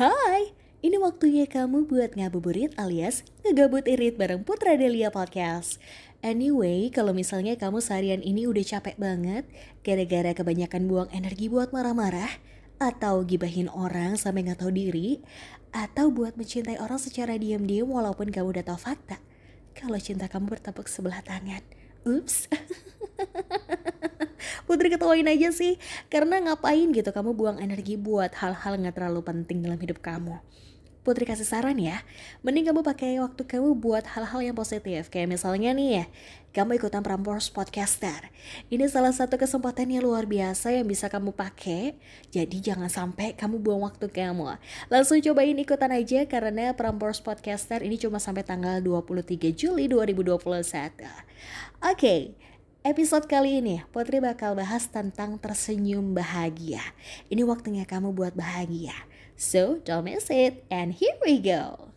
Hai, ini waktunya kamu buat ngabuburit alias ngegabut irit bareng Putra Delia Podcast. Anyway, kalau misalnya kamu seharian ini udah capek banget gara-gara kebanyakan buang energi buat marah-marah, atau gibahin orang sampai nggak tahu diri, atau buat mencintai orang secara diam-diam walaupun kamu udah tahu fakta. Kalau cinta kamu bertepuk sebelah tangan, ups. Putri ketawain aja sih. Karena ngapain gitu kamu buang energi buat hal-hal gak terlalu penting dalam hidup kamu? Putri kasih saran ya. Mending kamu pakai waktu kamu buat hal-hal yang positif. Kayak misalnya nih ya Kamu ikutan Prambors Podcaster. Ini salah satu kesempatan yang luar biasa yang bisa kamu pakai. Jadi jangan sampai kamu buang waktu kamu. Langsung cobain ikutan aja Karena Prambors Podcaster ini cuma sampai tanggal 23 Juli 2021 Oke okay, Episode kali ini Putri bakal bahas tentang tersenyum bahagia. Ini waktunya kamu buat bahagia. So don't miss it and here we go.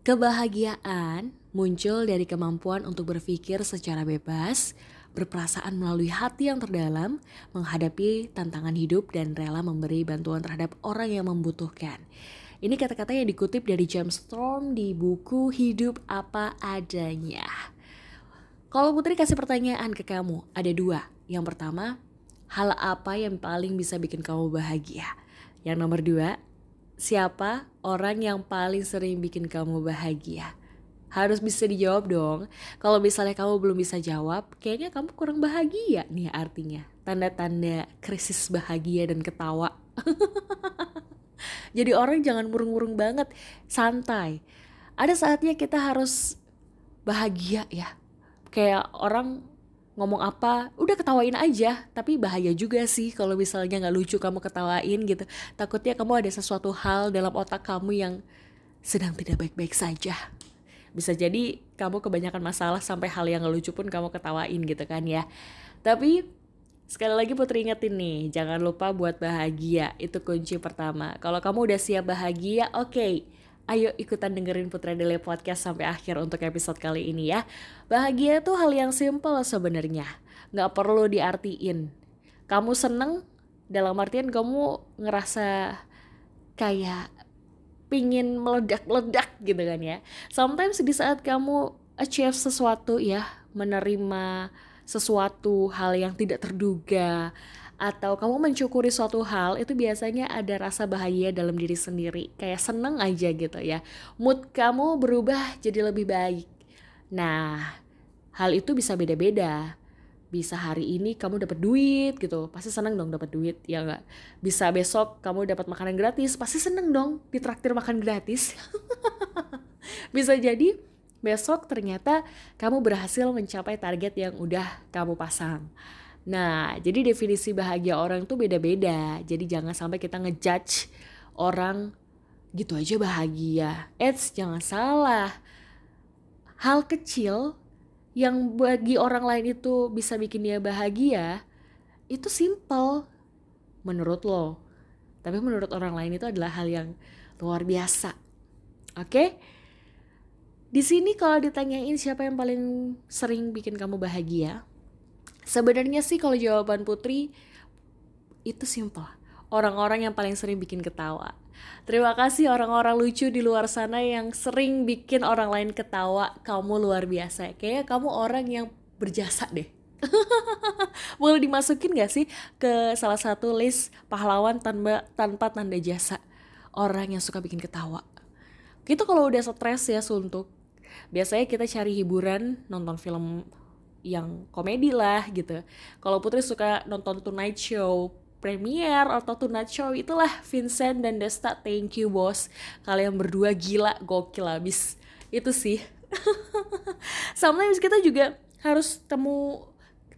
Kebahagiaan muncul dari kemampuan untuk berpikir secara bebas, berperasaan melalui hati yang terdalam, menghadapi tantangan hidup dan rela memberi bantuan terhadap orang yang membutuhkan. Ini kata-kata yang dikutip dari James Storm di buku Hidup Apa Adanya. Kalau Putri kasih pertanyaan ke kamu, ada dua. Yang pertama, hal apa yang paling bisa bikin kamu bahagia? Yang nomor dua, siapa orang yang paling sering bikin kamu bahagia? Harus bisa dijawab dong. Kalau misalnya kamu belum bisa jawab, kayaknya kamu kurang bahagia nih artinya. Tanda-tanda krisis bahagia dan ketawa. Jadi orang jangan murung-murung banget, santai. Ada saatnya kita harus bahagia ya. Kayak orang ngomong apa, udah ketawain aja. Tapi bahaya juga sih kalau misalnya nggak lucu kamu ketawain gitu. Takutnya kamu ada sesuatu hal dalam otak kamu yang sedang tidak baik-baik saja. Bisa jadi kamu kebanyakan masalah sampai hal yang gak lucu pun kamu ketawain gitu kan ya. Tapi Sekali lagi Putri ingetin nih, jangan lupa buat bahagia. Itu kunci pertama. Kalau kamu udah siap bahagia, oke. Okay. Ayo ikutan dengerin Putra Dele Podcast sampai akhir untuk episode kali ini ya. Bahagia tuh hal yang simple sebenarnya. Gak perlu diartiin. Kamu seneng dalam artian kamu ngerasa kayak pingin meledak-ledak gitu kan ya. Sometimes di saat kamu achieve sesuatu ya, menerima sesuatu hal yang tidak terduga atau kamu mencukuri suatu hal itu biasanya ada rasa bahagia dalam diri sendiri. Kayak seneng aja gitu ya. Mood kamu berubah jadi lebih baik. Nah hal itu bisa beda-beda. Bisa hari ini kamu dapat duit gitu pasti seneng dong dapat duit ya nggak? Bisa besok kamu dapat makanan gratis pasti seneng dong ditraktir makan gratis. Bisa jadi besok ternyata kamu berhasil mencapai target yang udah kamu pasang. Nah, jadi definisi bahagia orang tuh beda-beda. Jadi jangan sampai kita ngejudge orang gitu aja bahagia. Eits, jangan salah. Hal kecil yang bagi orang lain itu bisa bikin dia bahagia, itu simple menurut lo. Tapi menurut orang lain itu adalah hal yang luar biasa. Oke? Okay? Di sini kalau ditanyain siapa yang paling sering bikin kamu bahagia, sebenarnya sih kalau jawaban Putri itu simpel. Orang-orang yang paling sering bikin ketawa. Terima kasih orang-orang lucu di luar sana yang sering bikin orang lain ketawa. Kamu luar biasa. Kayaknya kamu orang yang berjasa deh. Boleh dimasukin gak sih ke salah satu list pahlawan tanpa tanpa tanda jasa orang yang suka bikin ketawa. Gitu kalau udah stres ya suntuk, biasanya kita cari hiburan nonton film yang komedi lah gitu. Kalau Putri suka nonton Tonight Show Premiere atau Tonight Show itulah Vincent dan Desta. Thank you bos. Kalian berdua gila gokil abis. Itu sih. Sometimes kita juga harus temu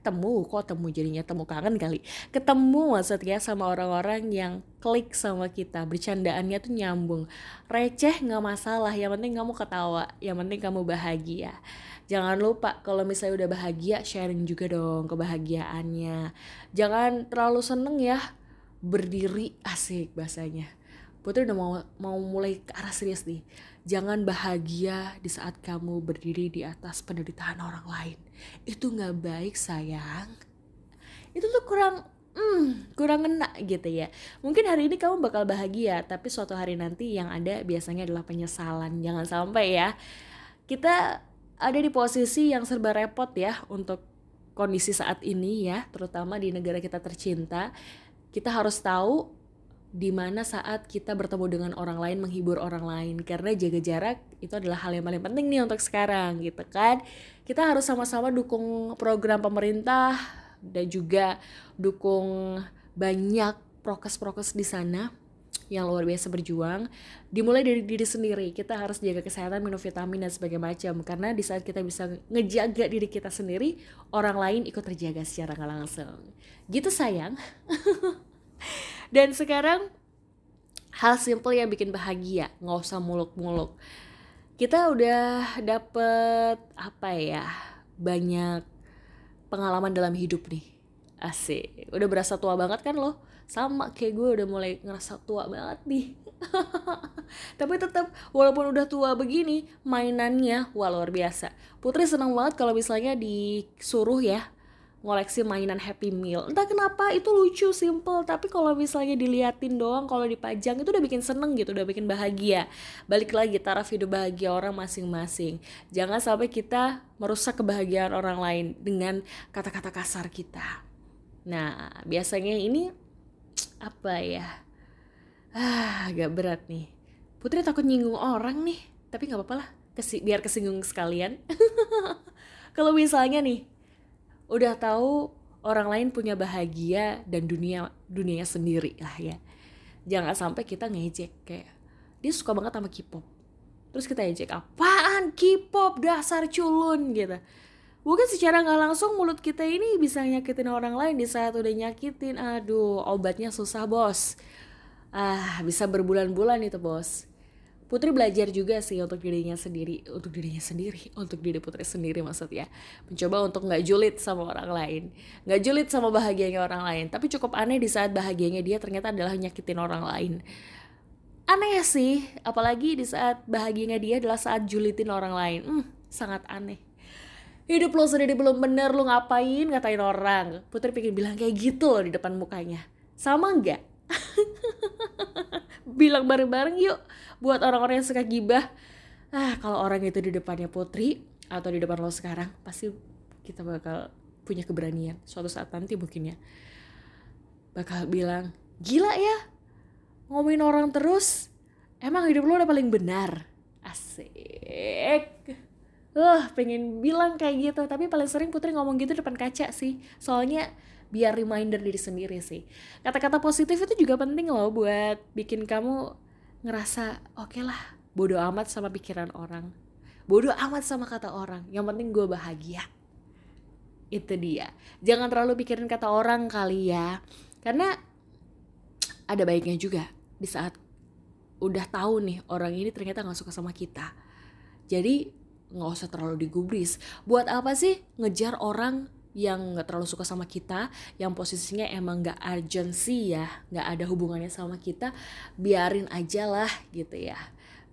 temu kok temu jadinya temu kangen kali. Ketemu maksudnya sama orang-orang yang klik sama kita bercandaannya tuh nyambung. Receh nggak masalah yang penting kamu ketawa yang penting kamu bahagia. Jangan lupa kalau misalnya udah bahagia sharing juga dong kebahagiaannya. Jangan terlalu seneng ya berdiri asik bahasanya. Putri udah mau mau mulai ke arah serius nih Jangan bahagia di saat kamu berdiri di atas penderitaan orang lain. Itu gak baik sayang. Itu tuh kurang, hmm kurang enak gitu ya mungkin hari ini kamu bakal bahagia tapi suatu hari nanti yang ada biasanya adalah penyesalan jangan sampai ya kita ada di posisi yang serba repot ya untuk kondisi saat ini ya terutama di negara kita tercinta kita harus tahu di mana saat kita bertemu dengan orang lain menghibur orang lain. Karena jaga jarak itu adalah hal yang paling penting nih untuk sekarang gitu kan. Kita harus sama-sama dukung program pemerintah dan juga dukung banyak prokes-prokes di sana yang luar biasa berjuang. Dimulai dari diri sendiri kita harus jaga kesehatan minum vitamin dan sebagainya macam. Karena di saat kita bisa ngejaga diri kita sendiri orang lain ikut terjaga secara langsung. Gitu sayang Dan sekarang hal simple yang bikin bahagia, nggak usah muluk-muluk. Kita udah dapet apa ya banyak pengalaman dalam hidup nih. Asik, udah berasa tua banget kan lo? Sama kayak gue udah mulai ngerasa tua banget nih. Tapi tetap walaupun udah tua begini, mainannya wah luar biasa. Putri seneng banget kalau misalnya disuruh ya ngoleksi mainan Happy Meal. Entah kenapa itu lucu, simple, tapi kalau misalnya diliatin doang, kalau dipajang itu udah bikin seneng gitu, udah bikin bahagia. Balik lagi taraf hidup bahagia orang masing-masing. Jangan sampai kita merusak kebahagiaan orang lain dengan kata-kata kasar kita. Nah, biasanya ini apa ya? Ah, agak berat nih. Putri takut nyinggung orang nih, tapi nggak apa-apa lah. Biar kesinggung sekalian. Kalau misalnya nih, udah tahu orang lain punya bahagia dan dunia dunianya sendiri lah ya jangan sampai kita ngejek kayak dia suka banget sama K-pop terus kita ejek apaan K-pop dasar culun gitu Mungkin secara nggak langsung mulut kita ini bisa nyakitin orang lain di saat udah nyakitin. Aduh, obatnya susah bos. Ah, bisa berbulan-bulan itu bos. Putri belajar juga sih untuk dirinya sendiri, untuk dirinya sendiri, untuk diri Putri sendiri maksudnya. Mencoba untuk nggak julid sama orang lain, nggak julid sama bahagianya orang lain. Tapi cukup aneh di saat bahagianya dia ternyata adalah nyakitin orang lain. Aneh sih, apalagi di saat bahagianya dia adalah saat julitin orang lain. Hmm, sangat aneh. Hidup lo sendiri belum bener, lo ngapain ngatain orang. Putri pengen bilang kayak gitu loh di depan mukanya. Sama nggak? Bilang bareng-bareng yuk buat orang-orang yang suka gibah. Ah kalau orang itu di depannya Putri atau di depan lo sekarang pasti kita bakal punya keberanian. Suatu saat nanti mungkin ya bakal bilang gila ya ngomongin orang terus emang hidup lo udah paling benar. Asik. Uh pengen bilang kayak gitu tapi paling sering Putri ngomong gitu depan kaca sih. Soalnya biar reminder diri sendiri sih. Kata-kata positif itu juga penting loh buat bikin kamu ngerasa oke okay lah bodoh amat sama pikiran orang. Bodoh amat sama kata orang. Yang penting gue bahagia. Itu dia. Jangan terlalu pikirin kata orang kali ya. Karena ada baiknya juga di saat udah tahu nih orang ini ternyata nggak suka sama kita. Jadi nggak usah terlalu digubris. Buat apa sih ngejar orang yang nggak terlalu suka sama kita, yang posisinya emang nggak urgency ya, nggak ada hubungannya sama kita, biarin aja lah gitu ya.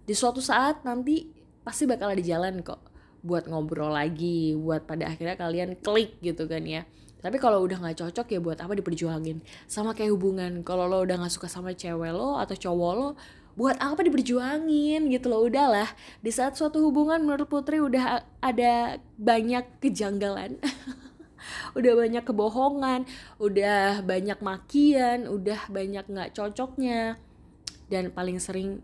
Di suatu saat nanti pasti bakal ada jalan kok buat ngobrol lagi, buat pada akhirnya kalian klik gitu kan ya. Tapi kalau udah nggak cocok ya buat apa diperjuangin? Sama kayak hubungan, kalau lo udah nggak suka sama cewek lo atau cowok lo, buat apa diperjuangin gitu loh udahlah di saat suatu hubungan menurut Putri udah ada banyak kejanggalan udah banyak kebohongan udah banyak makian udah banyak nggak cocoknya. Dan paling sering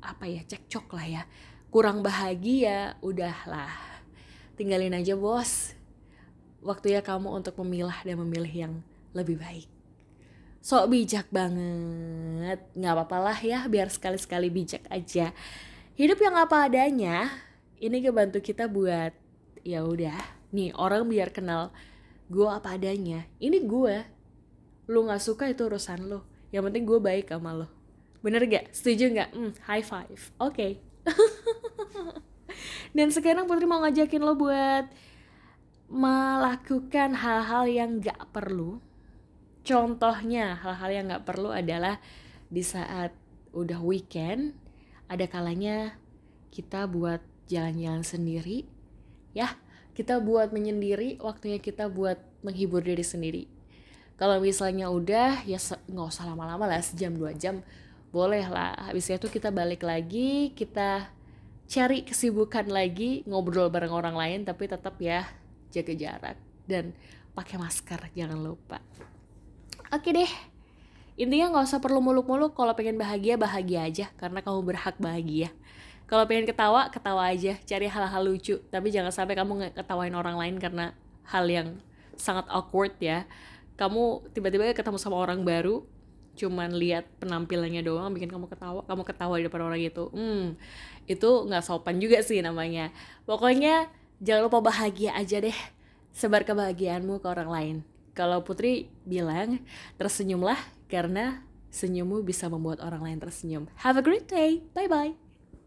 apa ya cekcok lah ya. Kurang bahagia udahlah. Tinggalin aja bos. Waktunya kamu untuk memilah dan memilih yang lebih baik. Sok bijak banget. Nggak apa-apa lah ya biar sekali-sekali bijak aja. Hidup yang apa adanya ini kebantu kita buat ya udah. Nih orang biar kenal gue apa adanya. Ini gue lu nggak suka itu urusan lo yang penting gue baik sama lo bener gak setuju nggak? Hmm, high five. Oke. Okay. dan sekarang putri mau ngajakin lo buat melakukan hal-hal yang gak perlu. Contohnya hal-hal yang gak perlu adalah di saat udah weekend ada kalanya kita buat jalan-jalan sendiri ya kita buat menyendiri waktunya kita buat menghibur diri sendiri. Kalau misalnya udah ya nggak usah lama-lama lah sejam dua jam boleh lah. Habis itu kita balik lagi kita cari kesibukan lagi ngobrol bareng orang lain tapi tetap ya jaga jarak dan pakai masker jangan lupa. Oke deh. Intinya nggak usah perlu muluk-muluk kalau pengen bahagia bahagia aja karena kamu berhak bahagia kalau pengen ketawa ketawa aja. Cari hal-hal lucu. Tapi jangan sampai kamu ketawain orang lain karena hal yang sangat awkward ya. Kamu tiba-tiba ketemu sama orang baru cuman lihat penampilannya doang bikin kamu ketawa kamu ketawa di depan orang itu. Hmm itu nggak sopan juga sih namanya. Pokoknya jangan lupa bahagia aja deh. Sebar kebahagiaanmu ke orang lain. Kalau Putri bilang tersenyumlah karena senyummu bisa membuat orang lain tersenyum. Have a great day. Bye bye